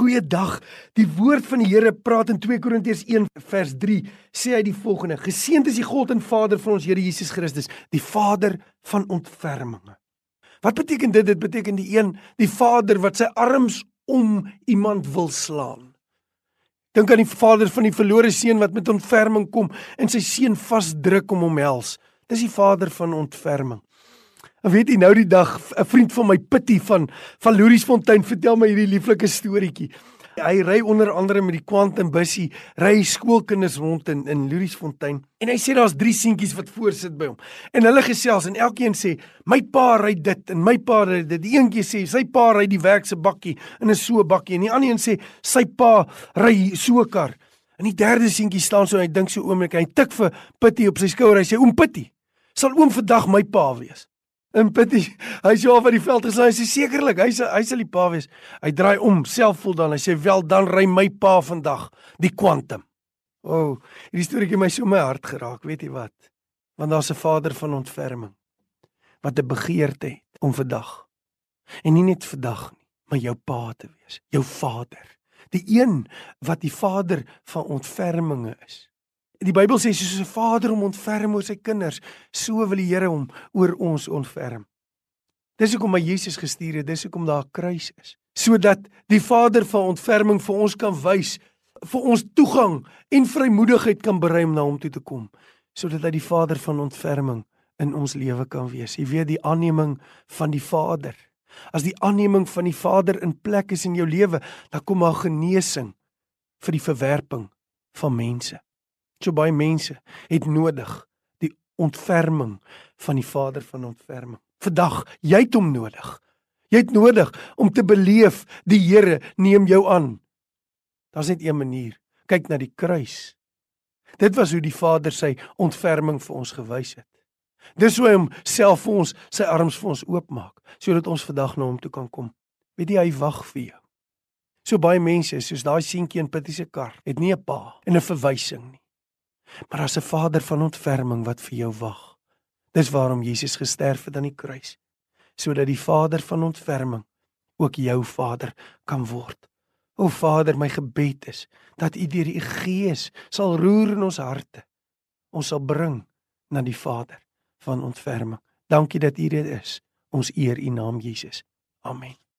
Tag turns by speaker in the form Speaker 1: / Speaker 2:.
Speaker 1: Goeiedag. Die woord van die Here praat in 2 Korintiërs 1 vers 3 sê hy die volgende: Geseënd is die God en Vader van ons Here Jesus Christus, die Vader van ontferminge. Wat beteken dit? Dit beteken die een, die Vader wat sy arms om iemand wil slaan. Dink aan die vader van die verlore seun wat met ontferming kom en sy seun vasdruk om hom hels. Dis die vader van ontferming. En weet jy nou die dag 'n vriend van my Pitty van van Louriesfontein vertel my hierdie lieflike storieetjie. Hy ry onder andere met die Quantum bussie, ry skoolkinders rond in in Louriesfontein en hy sê daar's drie seentjies wat voorsit by hom. En hulle gesels en elkeen sê, "My pa ry dit en my pa ry dit." Die eentjie sê, "Sy pa ry die werk se bakkie in 'n so bakkie." En die ander een sê, "Sy pa ry so kar." En die derde seentjie staan so en hy dink so oomblik, hy tik vir Pitty op sy skouer. Hy sê, "Oom Pitty, sal oom vandag my pa wees?" En Pitty, hy sê oor die veld gesê, hy sê sekerlik, hy sê hy sal die pa wees. Hy draai om, selfvoldaan. Hy sê wel dan ry my pa vandag die Quantum. O, oh, hierdie storieetjie my so my hart geraak, weet jy wat? Want daar's 'n Vader van ontferming wat 'n begeerte het om vandag. En nie net vandag nie, maar jou pa te wees, jou Vader. Die een wat die Vader van ontferminge is. Die Bybel sê soos 'n vader om ontferm oor sy kinders, so wil die Here hom oor ons ontferm. Dis hoekom hy Jesus gestuur het, dis hoekom daar 'n kruis is, sodat die Vader van ontferming vir ons kan wys, vir ons toegang en vrymoedigheid kan berei om na hom toe te kom, sodat hy die Vader van ontferming in ons lewe kan wees. Jy weet die aanneming van die Vader. As die aanneming van die Vader in plek is in jou lewe, dan kom daar genesing vir die verwerping van mense. So baie mense het nodig die ontferming van die Vader van ontferming. Vandag, jy het hom nodig. Jy het nodig om te beleef die Here neem jou aan. Daar's net een manier. Kyk na die kruis. Dit was hoe die Vader sy ontferming vir ons gewys het. Dis hoe hy homself vir ons sy arms vir ons oopmaak sodat ons vandag na hom toe kan kom. Weet jy hy wag vir jou. So baie mense soos daai seentjie in Pitty se kar het nie 'n pa en 'n verwysing nie. Maar as 'n Vader van ontferming wat vir jou wag. Dis waarom Jesus gesterf het aan die kruis, sodat die Vader van ontferming ook jou Vader kan word. O Vader, my gebed is dat U deur U Gees sal roer in ons harte. Ons sal bring na die Vader van ontferming. Dankie dat U dit is. Ons eer U naam Jesus. Amen.